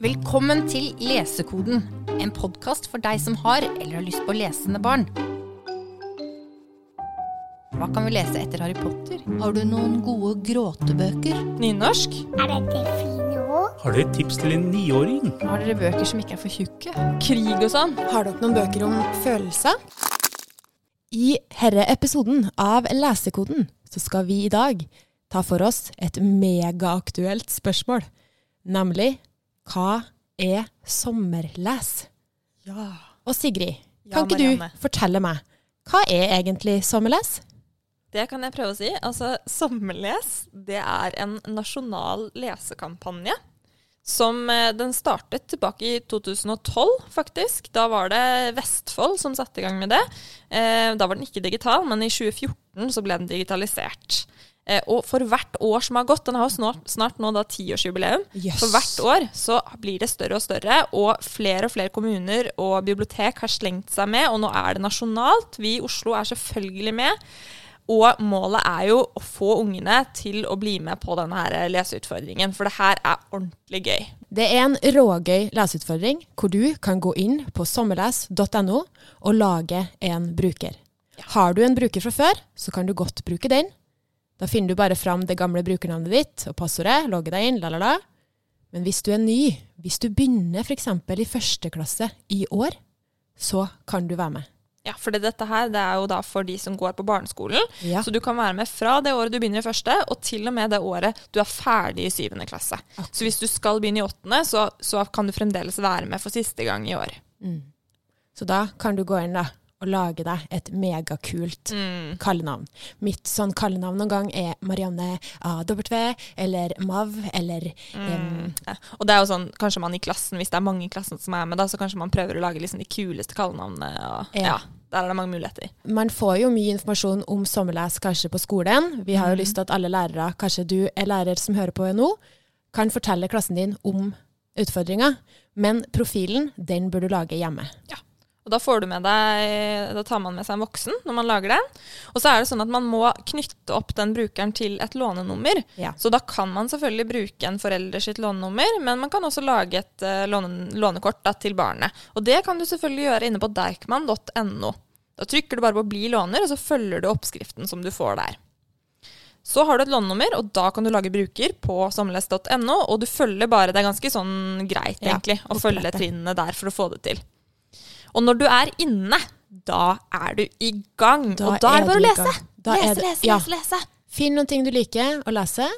Velkommen til Lesekoden, en podkast for deg som har eller har lyst på lesende barn. Hva kan vi lese etter Harry Potter? Har du noen gode gråtebøker? Nynorsk? Er dette fine ord? Har dere et tips til en niåring? Har dere bøker som ikke er for tjukke? Krig og sånn? Har dere noen bøker om følelser? I herre episoden av Lesekoden så skal vi i dag ta for oss et megaaktuelt spørsmål, nemlig hva er sommerles? Ja. Og Sigrid, Ja, kan ikke Marianne. du fortelle meg, hva er egentlig sommerles? Det kan jeg prøve å si. Altså, Sommerles det er en nasjonal lesekampanje. Som eh, Den startet tilbake i 2012, faktisk. Da var det Vestfold som satte i gang med det. Eh, da var den ikke digital, men i 2014 så ble den digitalisert. Eh, og for hvert år som har gått, den har jo snart, snart nå da tiårsjubileum, yes. for hvert år så blir det større og større, og flere og flere kommuner og bibliotek har slengt seg med, og nå er det nasjonalt. Vi i Oslo er selvfølgelig med. Og målet er jo å få ungene til å bli med på denne her leseutfordringen, for det her er ordentlig gøy. Det er en rågøy leseutfordring hvor du kan gå inn på sommerles.no og lage en bruker. Har du en bruker fra før, så kan du godt bruke den. Da finner du bare fram det gamle brukernavnet ditt og passordet, logger deg inn, la, la, la. Men hvis du er ny, hvis du begynner f.eks. i første klasse i år, så kan du være med. Ja, for dette her det er jo da for de som går på barneskolen. Ja. Så du kan være med fra det året du begynner i første, og til og med det året du er ferdig i syvende klasse. Så hvis du skal begynne i åttende, så, så kan du fremdeles være med for siste gang i år. Så da kan du gå inn da, og lage deg et megakult Mm. kallenavn. Mitt sånn kallenavn noen gang er Marianne AW, eller Mav, eller em, Ja. Og det er jo sånn, kanskje man i klassen, hvis det er mange i klassen som er med, da, så kanskje man prøver å lage liksom de kuleste kallenavnene. Og, Ja. ja. Der er det mange muligheter. Man får jo mye informasjon om sommerles kanskje på skolen. Vi har jo lyst til at alle lærere, kanskje du er lærer som hører på nå, kan fortelle klassen din om utfordringa. Men profilen, den bør du lage hjemme. Og da får du med deg, da tar man med seg en voksen når man lager den. Og så er det sånn at man må knytte opp den brukeren til et lånenummer. Ja. Så da kan man selvfølgelig bruke en forelder sitt lånenummer, men man kan også lage et eh, låne, lånekort da, til barnet. Og det kan du selvfølgelig gjøre inne på deichman.no. Da trykker du bare på 'bli låner', og så følger du oppskriften som du får der. Så har du et lånenummer, og da kan du lage bruker på sommerles.no, og du følger bare Det er ganske sånn greit, Ja, å følge trinnene der for å få det til. Og når du er inne, da er du i gang. Da og da er det bare å lese. lese, det- lese, ja. lese, lese. Finn noen ting du liker å lese.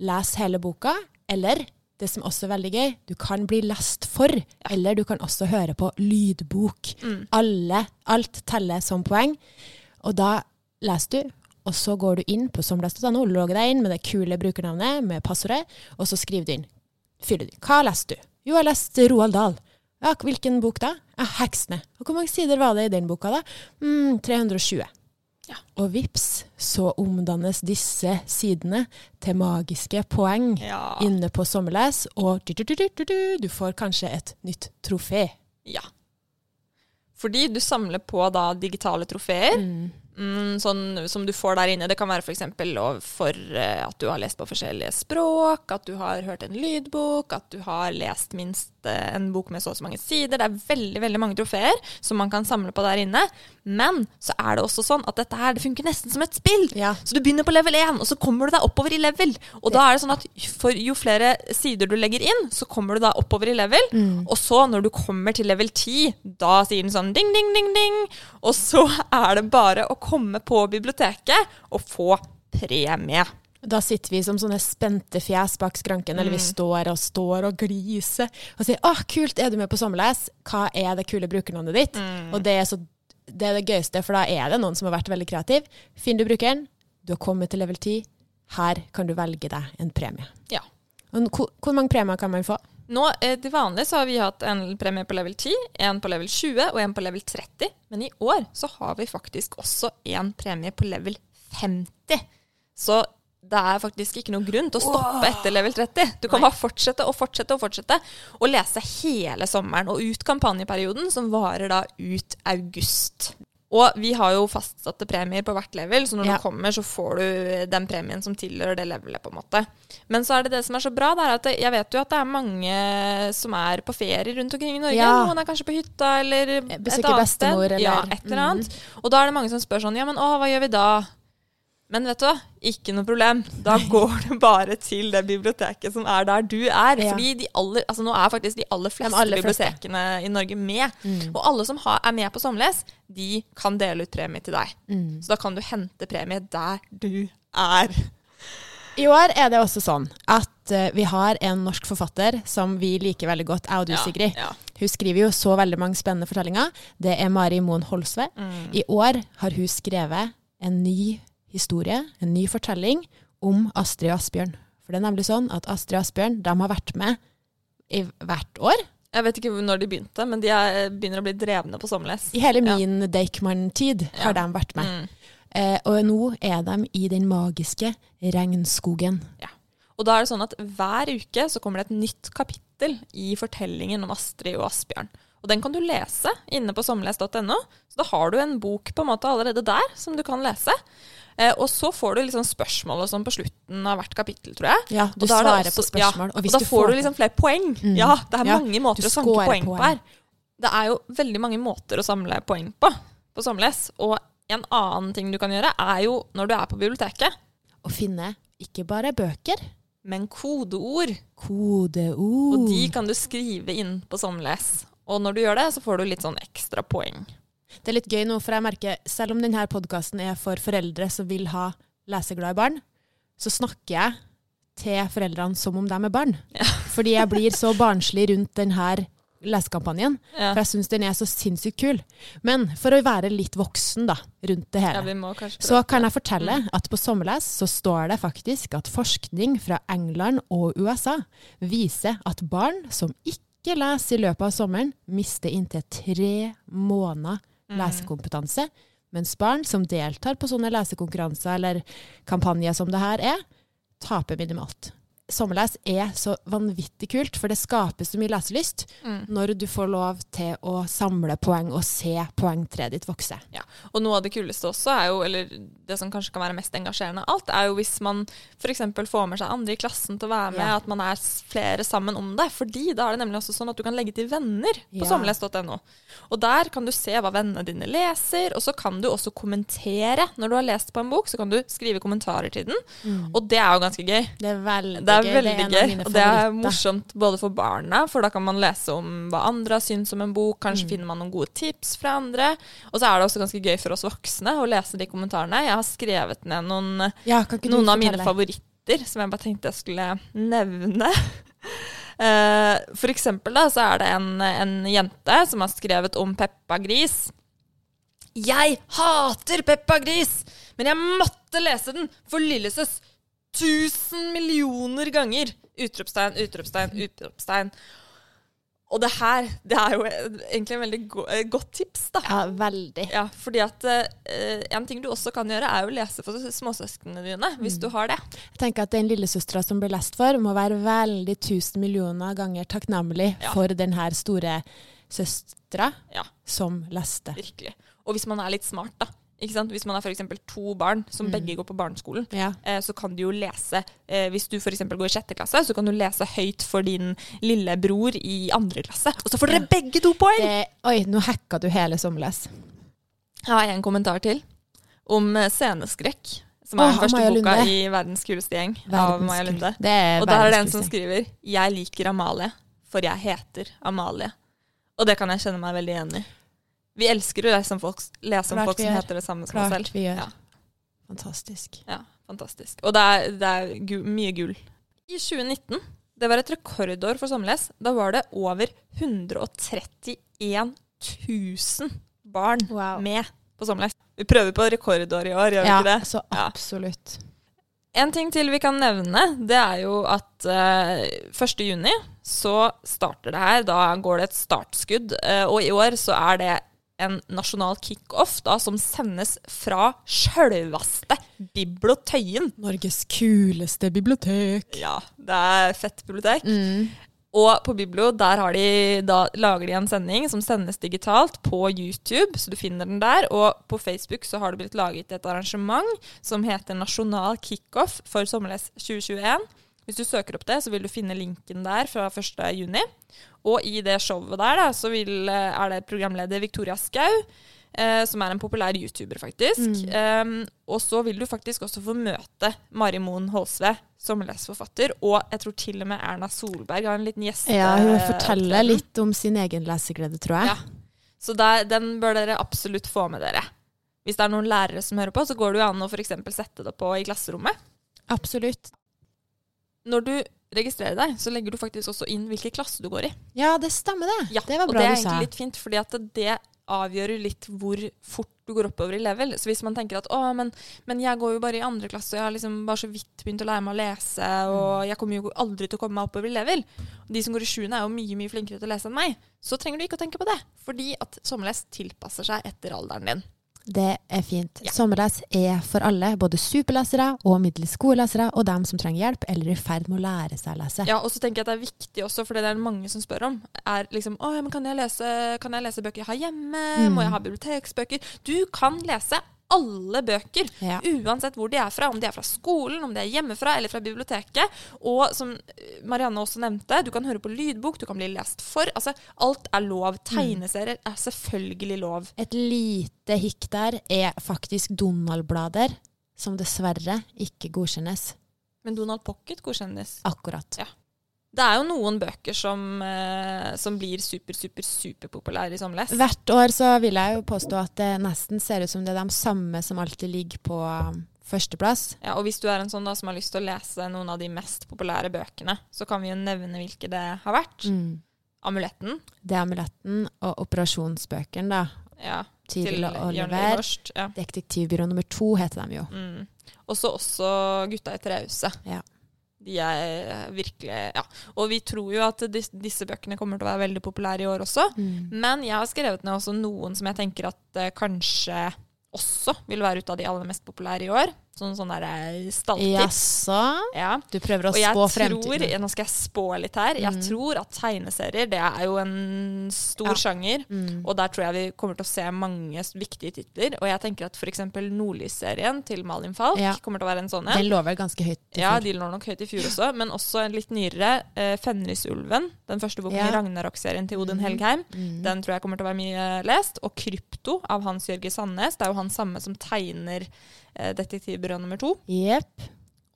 Les hele boka. Eller det som også er veldig gøy, du kan bli lest for. Eller du kan også høre på lydbok. Mm. Alle, alt teller som poeng. Og da leser du, og så går du inn på somles.no, logger deg inn med det kule brukernavnet med passordet, og så skriver du inn. Fyller du inn. Hva leste du? Jo, jeg leste Roald Dahl. Ja, hvilken bok da? Ja, 'Heksene'. Og hvor mange sider var det i den boka, da? Mm, 320. Ja. Og vips, så omdannes disse sidene til magiske poeng Ja. inne på Sommerles, og du, du, du, du, du, du, du får kanskje et nytt trofé. ja. Fordi du samler på da digitale trofeer. Mm, sånn som du får der inne. Det kan være f.eks. For, for eh, at du har lest på forskjellige språk, at du har hørt en lydbok, at du har lest minst en bok med så og så mange sider. Det er veldig veldig mange trofeer som man kan samle på der inne. Men så er det også sånn at dette her det funker nesten som et spill. Ja. Så du begynner på level 1, og så kommer du deg oppover i level. Og da er det sånn at for jo flere sider du legger inn, så kommer du da oppover i level. Og så når du kommer til level 10, da sier den sånn ding, ding, ding, ding. Og så er det bare å komme på biblioteket og få premie. Da sitter vi som sånne spente fjes bak skranken, eller vi står og står og gliser og sier 'Å, kult, er du med på Sommerles? Hva er det kule brukernavnet ditt?' Og det er, så, det er det gøyeste, for da er det noen som har vært veldig kreativ. Finner du brukeren, du har kommet til level 10, her kan du velge deg en premie. Ja. Og hvor, hvor mange premier kan man få? Nå, eh, Til vanlig så har vi hatt en premie på level 10, en på level 20 og en på level 30. Men i år så har vi faktisk også en premie på level 50. Så det er faktisk ikke noen grunn til å stoppe etter level 30. Du kan bare fortsette og fortsette og fortsette og lese hele sommeren og ut kampanjeperioden, som varer da ut august. Og vi har jo fastsatte premier på hvert level, så når Ja. du kommer, så får du den premien som tilhører det levelet, på en måte. Men så er det det som er så bra, det er at jeg vet jo at det er mange som er på ferie rundt omkring i Norge. Ja. Noen er kanskje på hytta eller et annet sted. Bestemor eller- Ja, et eller annet. Og da er det mange som spør sånn, ja, men å, hva gjør vi da? Men vet du hva, ikke noe problem. Da går du bare til det biblioteket som er der du er. Ja. Fordi de aller, altså nå er faktisk de aller fleste aller fleste. bibliotekene i Norge med. Mm. Og alle som har, er med på Sommerles, de kan dele ut premie til deg. Mm. Så da kan du hente premie der du er. I år er det også sånn at uh, vi har en norsk forfatter som vi liker veldig godt, jeg og du, Sigrid. Ja. Hun skriver jo så veldig mange spennende fortellinger. Det er Mari Moen Holsve. Mm. I år har hun skrevet en ny historie, en ny fortelling, om Astrid og Asbjørn. For det er nemlig sånn at Astrid og Asbjørn de har vært med i hvert år. Jeg vet ikke når de begynte, men de er, begynner å bli drevne på Sommerles. I hele Ja. min Deichman-tid har Ja. de vært med. Mm. Eh, og nå er de i den magiske regnskogen. Og da er det sånn at hver uke så kommer det et nytt kapittel i fortellingen om Astrid og Asbjørn. Og den kan du lese inne på sommerles.no. Så da har du en bok på en måte allerede der som du kan lese. Eh, og så får du liksom spørsmål og sånn på slutten av hvert kapittel, tror jeg. Ja, du Og er svarer også- på spørsmål. Ja, og hvis da du får du liksom flere poeng. Mm. Ja, det er Ja, mange måter å sanke scorer poeng på her. Det er jo veldig mange måter å samle poeng på på Sommerles. Og en annen ting du kan gjøre, er jo når du er på biblioteket, Å finne ikke bare bøker, men kodeord. kodeord. Og de kan du skrive inn på Sommerles. Og når du gjør det, så får du litt sånn ekstra poeng. Det er litt gøy nå, for jeg merker, selv om denne podkasten er for foreldre som vil ha leseglade barn, så snakker jeg til foreldrene som om de er barn. Ja. Fordi jeg blir så barnslig rundt denne lesekampanjen. Ja, For jeg syns den er så sinnssykt kul. Men for å være litt voksen da, rundt det ja hele, må så kan jeg fortelle at på Sommerles så står det faktisk at forskning fra England og USA viser at barn som ikke leser i løpet av sommeren, mister inntil tre måneder Mm. lesekompetanse, mens barn som deltar på sånne lesekonkurranser eller kampanjer som det her er, taper minimalt. Sommerles er så vanvittig kult, for det skaper så mye leselyst Mm. når du får lov til å samle poeng og se poengtreet ditt vokse. Ja. Og noe av det kuleste også er jo, eller det som kanskje kan være mest engasjerende av alt, er jo hvis man f.eks. får med seg andre i klassen til å være med, Ja. at man er flere sammen om det. Fordi da er det nemlig også sånn at du kan legge til venner på Ja. sommerles.no. Og der kan du se hva vennene dine leser, og så kan du også kommentere. Når du har lest på en bok, så kan du skrive kommentarer til den. Og det er jo ganske gøy. Det er veldig Det er gøy. veldig gøy, og det er morsomt både for barna, for da kan man lese om hva andre har syntes om en bok, Mm. kanskje finner man noen gode tips fra andre. Og så er det også ganske gøy for oss voksne å lese de kommentarene. Jeg har skrevet ned noen, Ja, noen av mine favoritter som jeg bare tenkte jeg skulle nevne. Eh, For eksempel da, så er det en, en jente som har skrevet om Peppa Gris. Jeg hater Peppa Gris, men jeg måtte lese den for Lillesøs tusen millioner ganger. Utropstegn, utropstegn, utropstegn. Og det her, det er jo egentlig en veldig go eh, godt tips, da. Ja, veldig. Ja, fordi at uh, en ting du også kan gjøre, er å lese for småsøsknene dine, hvis Mm. du har det. Jeg tenker at den lillesøstera som blir lest for, må være veldig tusen millioner ganger takknemlig Ja. for den her store søstera Ja. som leste. Virkelig. Og hvis man er litt smart, da. Ikke sant? Hvis man har f.eks. to barn som Mm. begge går på barneskolen, Ja. eh, så kan du jo lese eh, Hvis du f.eks. går i sjette klasse, så kan du lese høyt for din lillebror i andre klasse. Og så får dere begge to poeng! Det, oi, nå hacka du hele Sommerles. Jeg har en kommentar til om eh, sceneskrekk. Som Åh, er den første Maja boka Lunde. i 'Verdens kuleste gjeng' av Maja Lunde. Det er Og der er det en som skriver 'Jeg liker Amalie, for jeg heter Amalie'. Og det kan jeg kjenne meg veldig igjen i. Vi elsker å lese om folk, lese om folk som heter det samme som oss selv. Klart vi gjør. Ja. Fantastisk. Ja, fantastisk. Og det er, det er gu, mye gull. I 2019, det var et rekordår for Sommerles, da var det over 131 000 barn Wow. med på Sommerles. Vi prøver på rekordår i år, gjør vi ikke det? så Ja. absolutt. En ting til vi kan nevne, det er jo at uh, 1. juni så starter det her. Da går det et startskudd. Uh, og i år så er det en nasjonal kickoff som sendes fra sjølveste Bibliotøyen. Norges kuleste bibliotek. Ja, det er fett bibliotek. Mm. Og på Biblo der har de, da lager de en sending som sendes digitalt på YouTube, så du finner den der. Og på Facebook så har det blitt laget et arrangement som heter Nasjonal kickoff for sommerles 2021. Hvis du søker opp det, så vil du finne linken der fra 1. juni. Og i det showet der da, så vil, eh, er det programleder Victoria Skau, eh, som er en populær YouTuber, faktisk. Um, og så vil du faktisk også få møte Mari Moen Holsve, sommerlesforfatter, og jeg tror til og med Erna Solberg har en liten gjest. Ja, hun eh, forteller litt om sin egen leseglede, tror jeg. Ja. Så der, den bør dere absolutt få med dere. Hvis det er noen lærere som hører på, så går det jo an å f.eks. sette det på i klasserommet. Absolutt. Når du registrerer deg, så legger du faktisk også inn hvilken klasse du går i. Ja, det stemmer det. Ja, det var og det er du sa. egentlig litt fint, fordi at det avgjør jo litt hvor fort du går oppover i level. Så hvis man tenker at å, men, men jeg går jo bare i andre klasse, og jeg har liksom bare så vidt begynt å lære meg å lese, og jeg kommer jo aldri til å komme meg oppover i level. Og de som går i sjuende er jo mye, mye flinkere til å lese enn meg. Så trenger du ikke å tenke på det, fordi at sommerles tilpasser seg etter alderen din. Det er fint. Ja. Sommerles er for alle, både superlesere og middels gode lesere, og dem som trenger hjelp eller er i ferd med å lære seg å lese. Ja, og så tenker jeg at det er viktig også, for det er mange som spør om, er liksom Å, men kan jeg lese, kan jeg lese bøker jeg har hjemme? Mm. Må jeg ha biblioteksbøker? Du kan lese alle bøker, Ja. uansett hvor de er fra. Om de er fra skolen, om de er hjemmefra eller fra biblioteket. Og som eh, Marianne også nevnte, du kan høre på lydbok, du kan bli lest for. Altså, alt er lov. Tegneserier er selvfølgelig lov. Et lite hikk der er faktisk Donald-blader, som dessverre ikke godkjennes. Men Donald Pocket godkjennes. Akkurat. Ja. Det er jo noen bøker som, eh, som blir super, super, superpopulære i sommerles. Hvert år så vil jeg jo påstå at det nesten ser ut som det er de samme som alltid ligger på um, førsteplass. Ja, og hvis du er en sånn da som har lyst til å lese noen av de mest populære bøkene, så kan vi jo nevne hvilke det har vært. Mm. Amuletten. Det er amuletten og operasjonsbøkene, da. Ja, Tiril til og Oliver. Ja. Detektivbyrå nummer to heter de jo. Mm. Og så også Gutta i trehuset. Ja. De er virkelig Ja. Og vi tror jo at dis disse bøkene kommer til å være veldig populære i år også. Mm. Men jeg har skrevet ned også noen som jeg tenker at eh, kanskje også vil være ut av de aller mest populære i år. Sånn sånn der stalltips. Jaså? Ja. Du prøver å spå fremtiden? Tror, nå skal jeg spå litt her, jeg Mm. tror at tegneserier det er jo en stor Ja. sjanger. Mm. Og der tror jeg vi kommer til å se mange viktige titler. Og jeg tenker at f.eks. Nordlysserien til Malin Falk Ja. kommer til å være en sånn Den en. lå vel ganske høyt i fjor. Ja, de lå nok høyt i fjor også, men også en litt nyere, eh, 'Fenrisulven'. Den første boken i Ragnarok-serien til Odin Helgheim. Mm. Den tror jeg kommer til å være mye lest. Og 'Krypto' av Hans Jørge Sandnes. Det er jo han samme som tegner eh, 'Detektivbyrå nummer to'. Yep.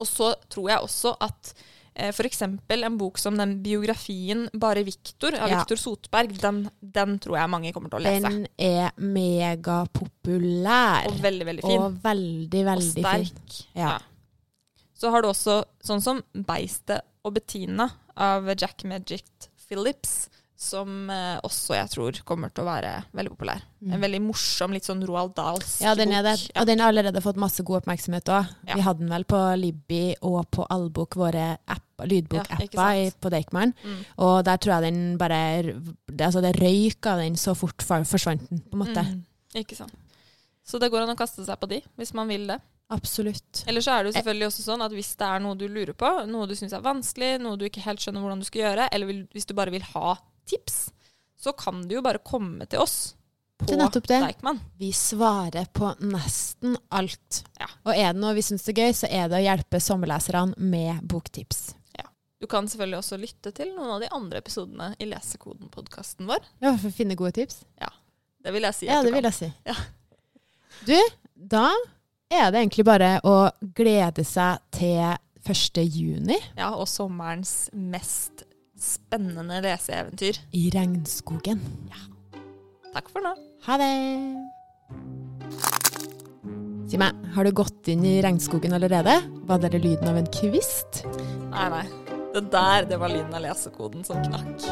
Og så tror jeg også at eh, f.eks. en bok som den biografien 'Bare Viktor' av Ja. Viktor Sotberg, den, den tror jeg mange kommer til å lese. Den er megapopulær. og veldig, veldig fin. Og veldig, Og veldig fin. Ja. Ja. Så har du også sånn som 'Beistet og Bettina' av Jack Magic Phillips. Som eh, også jeg tror kommer til å være veldig populær. En veldig morsom, litt sånn Roald Dahlsk Mm. Ja, den er det. Ja. Og den har allerede fått masse god oppmerksomhet òg. Ja. Vi hadde den vel på Libby og på Allbok, våre app, Ja, lydbokapper i- på Deichman. Mm. Og der tror jeg den bare det, Altså, det røyk av den, så fort forsvant den, på en måte. Mm. Ikke sant. Så det går an å kaste seg på de, hvis man vil det. Absolutt. Eller så er det jo selvfølgelig også sånn at hvis det er noe du lurer på, noe du syns er vanskelig, noe du ikke helt skjønner hvordan du skal gjøre, eller hvis du bare vil ha tips, så kan du jo bare komme til oss på Det nettopp det. Deichman. Vi svarer på nesten alt. Ja. Og er det noe vi syns er gøy, så er det å hjelpe sommerleserne med boktips. Du kan selvfølgelig også lytte til noen av de andre episodene i Lesekoden-podkasten vår. Ja, for å finne gode tips. Det vil jeg si. Ja, det vil jeg si. Ja. Du, da er det egentlig bare å glede seg til 1. juni Ja, og sommerens mest spennende leseeventyr. i regnskogen. Takk for nå. Ha det! Si meg, har du gått inn i regnskogen allerede? Var det lyden av en kvist? Nei, nei. Det der, det var lyden av lesekoden som knakk.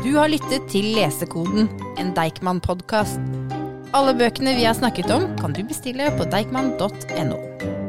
Du har lyttet til Lesekoden, en Deichman-podkast. Alle bøkene vi har snakket om, kan du bestille på deichman.no.